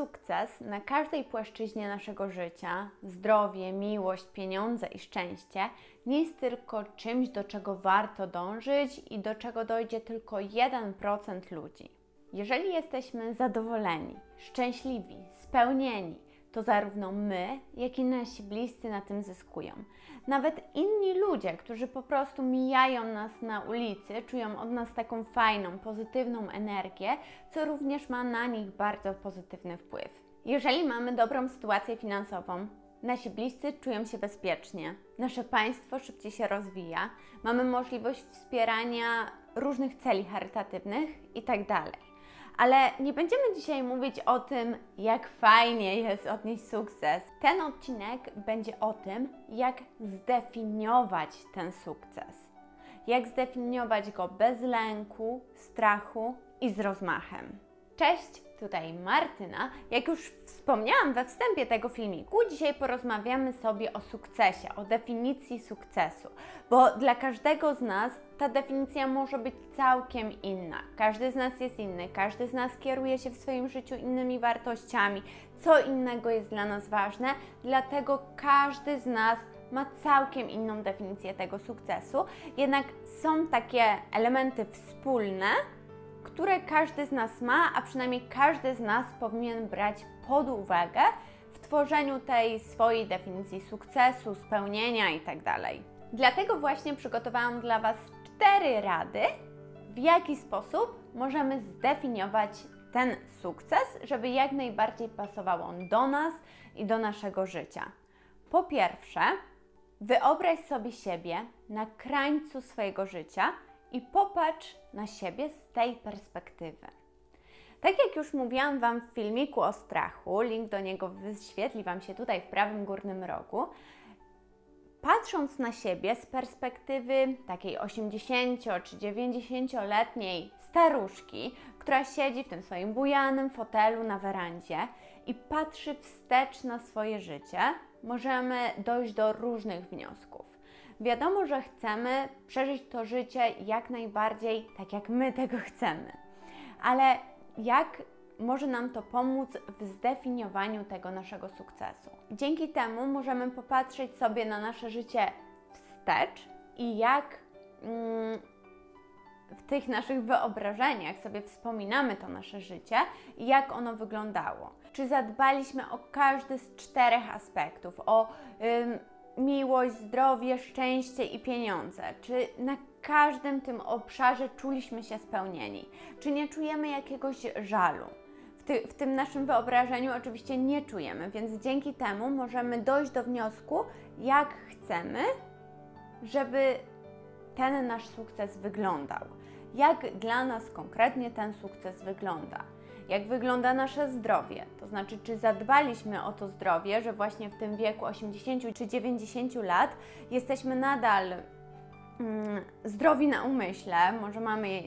sukces na każdej płaszczyźnie naszego życia, zdrowie, miłość, pieniądze i szczęście, nie jest tylko czymś, do czego warto dążyć i do czego dojdzie tylko 1% ludzi. Jeżeli jesteśmy zadowoleni, szczęśliwi, spełnieni, to zarówno my, jak i nasi bliscy na tym zyskują. Nawet inni ludzie, którzy po prostu mijają nas na ulicy, czują od nas taką fajną, pozytywną energię, co również ma na nich bardzo pozytywny wpływ. Jeżeli mamy dobrą sytuację finansową, nasi bliscy czują się bezpiecznie, nasze państwo szybciej się rozwija, mamy możliwość wspierania różnych celi charytatywnych itd. Ale nie będziemy dzisiaj mówić o tym, jak fajnie jest odnieść sukces. Ten odcinek będzie o tym, jak zdefiniować ten sukces. Jak zdefiniować go bez lęku, strachu i z rozmachem. Cześć, tutaj Martyna. Jak już wspomniałam we wstępie tego filmiku, dzisiaj porozmawiamy sobie o sukcesie, o definicji sukcesu, bo dla każdego z nas ta definicja może być całkiem inna. Każdy z nas jest inny, każdy z nas kieruje się w swoim życiu innymi wartościami, co innego jest dla nas ważne, dlatego każdy z nas ma całkiem inną definicję tego sukcesu. Jednak są takie elementy wspólne, które każdy z nas ma, a przynajmniej każdy z nas powinien brać pod uwagę w tworzeniu tej swojej definicji sukcesu, spełnienia itd. Dlatego właśnie przygotowałam dla Was cztery rady, w jaki sposób możemy zdefiniować ten sukces, żeby jak najbardziej pasował on do nas i do naszego życia. Po pierwsze, wyobraź sobie siebie na krańcu swojego życia i popatrz na siebie z tej perspektywy. Tak jak już mówiłam Wam w filmiku o strachu, link do niego wyświetli Wam się tutaj w prawym górnym rogu, patrząc na siebie z perspektywy takiej 80 czy 90-letniej staruszki, która siedzi w tym swoim bujanym fotelu na werandzie i patrzy wstecz na swoje życie, możemy dojść do różnych wniosków. Wiadomo, że chcemy przeżyć to życie jak najbardziej tak, jak my tego chcemy, ale jak może nam to pomóc w zdefiniowaniu tego naszego sukcesu? Dzięki temu możemy popatrzeć sobie na nasze życie wstecz i jak mm, w tych naszych wyobrażeniach sobie wspominamy to nasze życie i jak ono wyglądało. Czy zadbaliśmy o każdy z czterech aspektów, o miłość, zdrowie, szczęście i pieniądze? Czy na każdym tym obszarze czuliśmy się spełnieni? Czy nie czujemy jakiegoś żalu? W, ty, w, tym naszym wyobrażeniu oczywiście nie czujemy, więc dzięki temu możemy dojść do wniosku, jak chcemy, żeby ten nasz sukces wyglądał. Jak dla nas konkretnie ten sukces wygląda jak wygląda nasze zdrowie. To znaczy, czy zadbaliśmy o to zdrowie, że właśnie w tym wieku 80 czy 90 lat jesteśmy nadal mm, zdrowi na umyśle, może mamy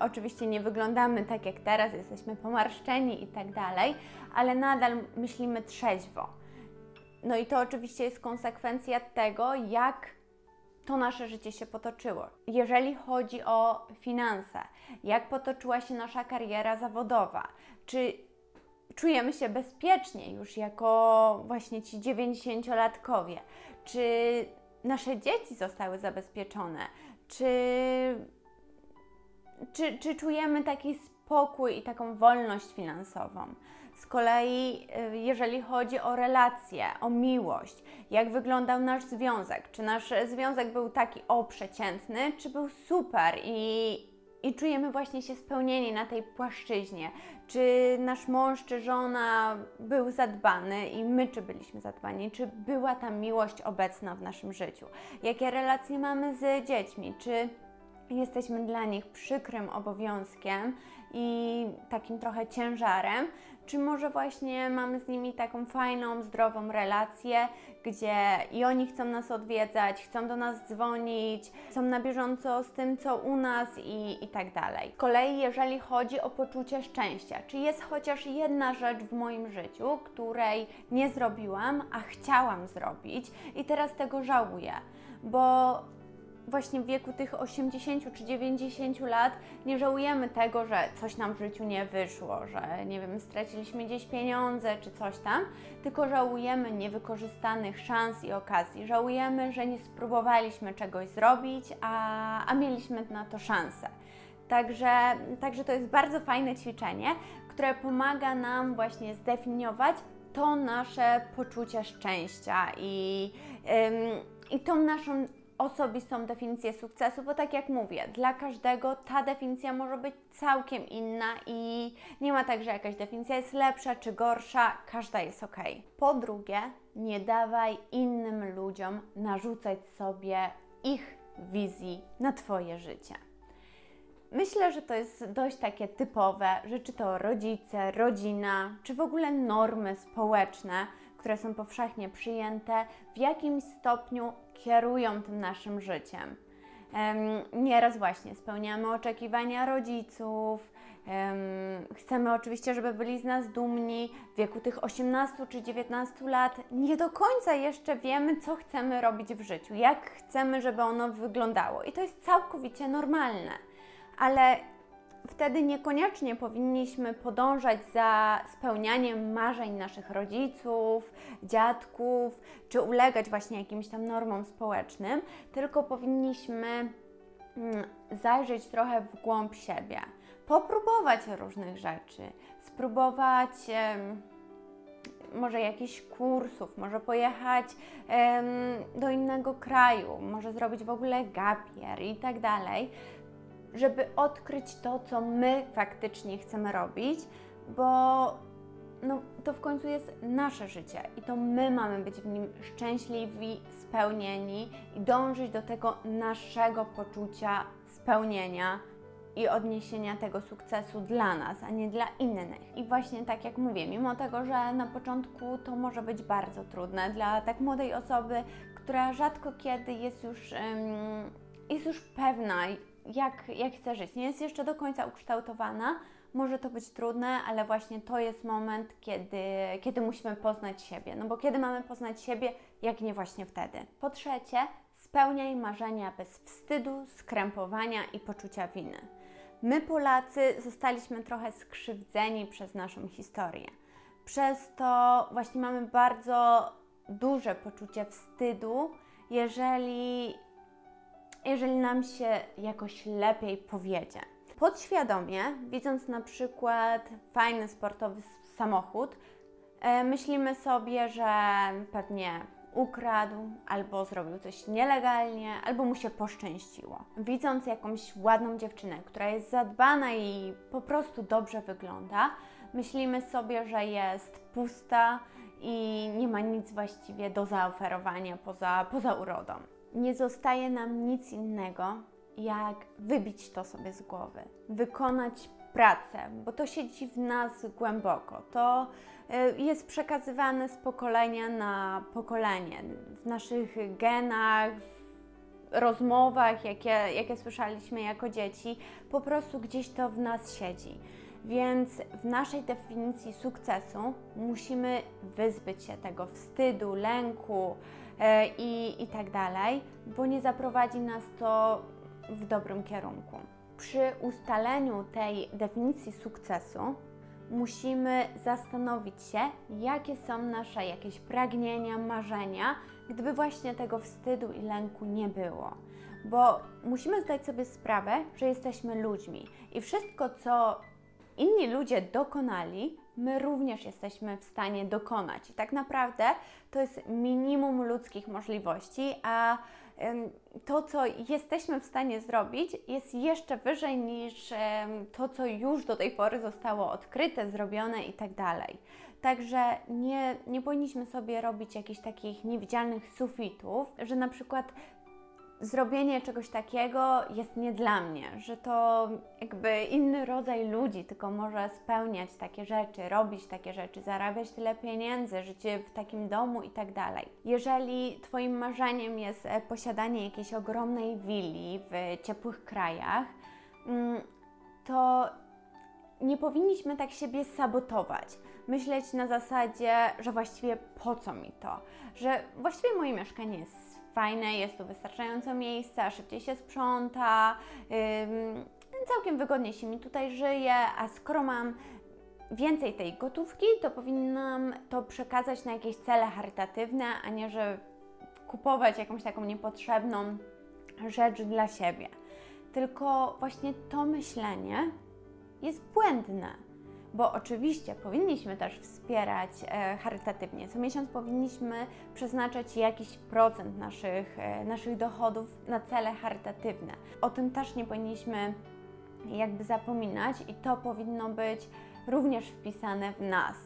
oczywiście nie wyglądamy tak jak teraz, jesteśmy pomarszczeni i tak dalej, ale nadal myślimy trzeźwo. No i to oczywiście jest konsekwencja tego, jak to nasze życie się potoczyło. Jeżeli chodzi o finanse, jak potoczyła się nasza kariera zawodowa, czy czujemy się bezpiecznie już jako właśnie ci 90-latkowie, czy nasze dzieci zostały zabezpieczone, czy, czy, czy czujemy taki spokój i taką wolność finansową. Z kolei, y, jeżeli chodzi o relacje, o miłość, jak wyglądał nasz związek? Czy nasz związek był taki o przeciętny, czy był super i, i czujemy właśnie się spełnieni na tej płaszczyźnie? Czy nasz mąż czy żona był zadbany i my czy byliśmy zadbani? Czy była ta miłość obecna w naszym życiu? Jakie relacje mamy z dziećmi? Czy jesteśmy dla nich przykrym obowiązkiem i takim trochę ciężarem, czy może właśnie mamy z nimi taką fajną, zdrową relację, gdzie i oni chcą nas odwiedzać, chcą do nas dzwonić, są na bieżąco z tym, co u nas i, i tak dalej. Z kolei, jeżeli chodzi o poczucie szczęścia, czy jest chociaż jedna rzecz w moim życiu, której nie zrobiłam, a chciałam zrobić i teraz tego żałuję, bo właśnie w wieku tych 80 czy 90 lat nie żałujemy tego, że coś nam w życiu nie wyszło, że nie wiem, straciliśmy gdzieś pieniądze czy coś tam, tylko żałujemy niewykorzystanych szans i okazji. Żałujemy, że nie spróbowaliśmy czegoś zrobić, a, a mieliśmy na to szansę. Także, także to jest bardzo fajne ćwiczenie, które pomaga nam właśnie zdefiniować to nasze poczucie szczęścia i, ym, i tą naszą osobistą definicję sukcesu, bo tak jak mówię, dla każdego ta definicja może być całkiem inna i nie ma tak, że jakaś definicja jest lepsza czy gorsza, każda jest ok. Po drugie, nie dawaj innym ludziom narzucać sobie ich wizji na Twoje życie. Myślę, że to jest dość takie typowe, że czy to rodzice, rodzina, czy w ogóle normy społeczne, które są powszechnie przyjęte, w jakimś stopniu kierują tym naszym życiem. Nieraz właśnie spełniamy oczekiwania rodziców, chcemy oczywiście, żeby byli z nas dumni. W wieku tych 18 czy 19 lat nie do końca jeszcze wiemy, co chcemy robić w życiu, jak chcemy, żeby ono wyglądało. I to jest całkowicie normalne ale wtedy niekoniecznie powinniśmy podążać za spełnianiem marzeń naszych rodziców, dziadków, czy ulegać właśnie jakimś tam normom społecznym, tylko powinniśmy mm, zajrzeć trochę w głąb siebie, popróbować różnych rzeczy, spróbować może jakichś kursów, może pojechać do innego kraju, może zrobić w ogóle gapier i tak dalej, żeby odkryć to, co my faktycznie chcemy robić, bo no, to w końcu jest nasze życie i to my mamy być w nim szczęśliwi, spełnieni i dążyć do tego naszego poczucia spełnienia i odniesienia tego sukcesu dla nas, a nie dla innych. I właśnie tak jak mówię, mimo tego, że na początku to może być bardzo trudne dla tak młodej osoby, która rzadko kiedy jest już, um, jest już pewna jak, jak chce żyć. Nie jest jeszcze do końca ukształtowana, może to być trudne, ale właśnie to jest moment, kiedy, kiedy musimy poznać siebie. No bo kiedy mamy poznać siebie, jak nie właśnie wtedy. Po trzecie, spełniaj marzenia bez wstydu, skrępowania i poczucia winy. My, Polacy, zostaliśmy trochę skrzywdzeni przez naszą historię. Przez to właśnie mamy bardzo duże poczucie wstydu, jeżeli jeżeli nam się jakoś lepiej powiedzie. Podświadomie, widząc na przykład fajny sportowy samochód, e, myślimy sobie, że pewnie ukradł, albo zrobił coś nielegalnie, albo mu się poszczęściło. Widząc jakąś ładną dziewczynę, która jest zadbana i po prostu dobrze wygląda, myślimy sobie, że jest pusta i nie ma nic właściwie do zaoferowania poza, poza urodą nie zostaje nam nic innego, jak wybić to sobie z głowy, wykonać pracę, bo to siedzi w nas głęboko. To y, jest przekazywane z pokolenia na pokolenie, w naszych genach, w rozmowach, jakie, jakie słyszeliśmy jako dzieci, po prostu gdzieś to w nas siedzi. Więc w naszej definicji sukcesu musimy wyzbyć się tego wstydu, lęku, E, i, i tak dalej, bo nie zaprowadzi nas to w dobrym kierunku. Przy ustaleniu tej definicji sukcesu musimy zastanowić się, jakie są nasze jakieś pragnienia, marzenia, gdyby właśnie tego wstydu i lęku nie było. Bo musimy zdać sobie sprawę, że jesteśmy ludźmi i wszystko, co inni ludzie dokonali, my również jesteśmy w stanie dokonać. I tak naprawdę to jest minimum ludzkich możliwości, a to, co jesteśmy w stanie zrobić, jest jeszcze wyżej niż to, co już do tej pory zostało odkryte, zrobione i tak. Także nie, nie powinniśmy sobie robić jakichś takich niewidzialnych sufitów, że na przykład zrobienie czegoś takiego jest nie dla mnie, że to jakby inny rodzaj ludzi tylko może spełniać takie rzeczy, robić takie rzeczy, zarabiać tyle pieniędzy, żyć w takim domu i tak dalej. Jeżeli Twoim marzeniem jest e, posiadanie jakiejś ogromnej willi w ciepłych krajach, mm, to nie powinniśmy tak siebie sabotować. Myśleć na zasadzie, że właściwie po co mi to, że właściwie moje mieszkanie jest fajne, jest tu wystarczająco miejsca, szybciej się sprząta, ym, całkiem wygodnie się mi tutaj żyje, a skoro mam więcej tej gotówki, to powinnam to przekazać na jakieś cele charytatywne, a nie że kupować jakąś taką niepotrzebną rzecz dla siebie. Tylko właśnie to myślenie jest błędne bo oczywiście powinniśmy też wspierać e, charytatywnie. Co miesiąc powinniśmy przeznaczać jakiś procent naszych, e, naszych dochodów na cele charytatywne. O tym też nie powinniśmy jakby zapominać i to powinno być również wpisane w nas.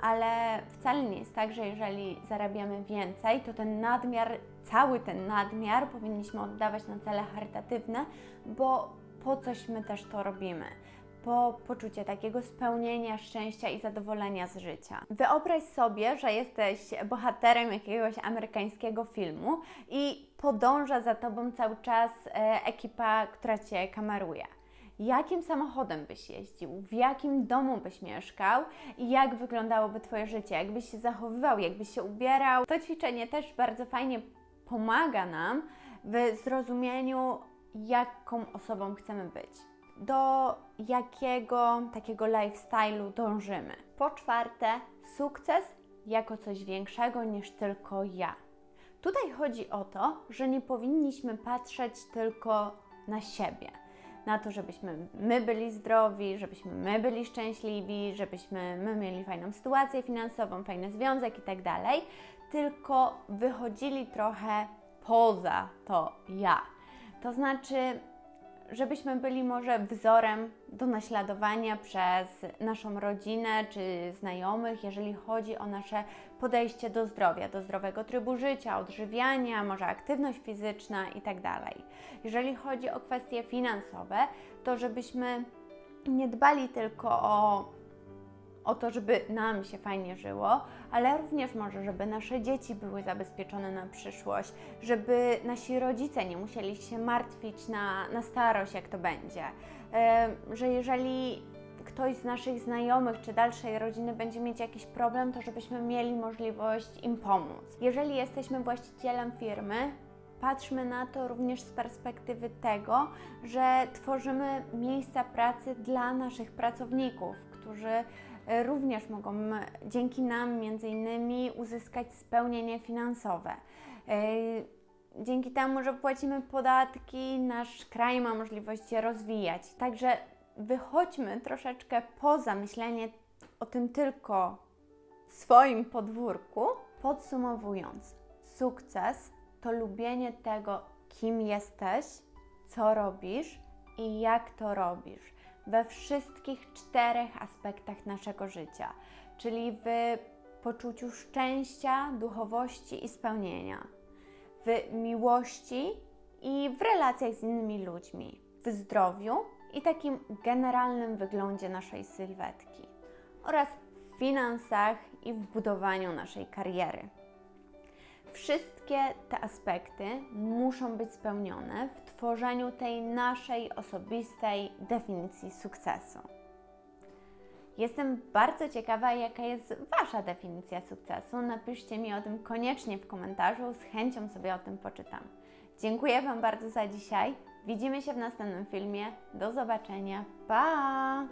Ale wcale nie jest tak, że jeżeli zarabiamy więcej, to ten nadmiar, cały ten nadmiar powinniśmy oddawać na cele charytatywne, bo po cośmy też to robimy po poczucie takiego spełnienia, szczęścia i zadowolenia z życia. Wyobraź sobie, że jesteś bohaterem jakiegoś amerykańskiego filmu i podąża za tobą cały czas e, ekipa, która cię kameruje. Jakim samochodem byś jeździł, w jakim domu byś mieszkał i jak wyglądałoby Twoje życie, jakbyś się zachowywał, jakbyś się ubierał. To ćwiczenie też bardzo fajnie pomaga nam w zrozumieniu, jaką osobą chcemy być do jakiego takiego lifestyle'u dążymy. Po czwarte, sukces jako coś większego niż tylko ja. Tutaj chodzi o to, że nie powinniśmy patrzeć tylko na siebie, na to, żebyśmy my byli zdrowi, żebyśmy my byli szczęśliwi, żebyśmy my mieli fajną sytuację finansową, fajny związek i tak dalej, tylko wychodzili trochę poza to ja. To znaczy, żebyśmy byli może wzorem do naśladowania przez naszą rodzinę czy znajomych, jeżeli chodzi o nasze podejście do zdrowia, do zdrowego trybu życia, odżywiania, może aktywność fizyczna itd. Tak jeżeli chodzi o kwestie finansowe, to żebyśmy nie dbali tylko o o to, żeby nam się fajnie żyło, ale również może, żeby nasze dzieci były zabezpieczone na przyszłość, żeby nasi rodzice nie musieli się martwić na, na starość, jak to będzie. Że jeżeli ktoś z naszych znajomych czy dalszej rodziny będzie mieć jakiś problem, to żebyśmy mieli możliwość im pomóc. Jeżeli jesteśmy właścicielem firmy, patrzmy na to również z perspektywy tego, że tworzymy miejsca pracy dla naszych pracowników, którzy również mogą dzięki nam między innymi uzyskać spełnienie finansowe. E, dzięki temu, że płacimy podatki, nasz kraj ma możliwość się rozwijać. Także wychodźmy troszeczkę poza myślenie o tym tylko swoim podwórku. Podsumowując, sukces to lubienie tego, kim jesteś, co robisz i jak to robisz we wszystkich czterech aspektach naszego życia, czyli w poczuciu szczęścia, duchowości i spełnienia, w miłości i w relacjach z innymi ludźmi, w zdrowiu i takim generalnym wyglądzie naszej sylwetki oraz w finansach i w budowaniu naszej kariery. Wszystkie te aspekty muszą być spełnione w tworzeniu tej naszej osobistej definicji sukcesu. Jestem bardzo ciekawa, jaka jest Wasza definicja sukcesu. Napiszcie mi o tym koniecznie w komentarzu, z chęcią sobie o tym poczytam. Dziękuję Wam bardzo za dzisiaj. Widzimy się w następnym filmie. Do zobaczenia. Pa!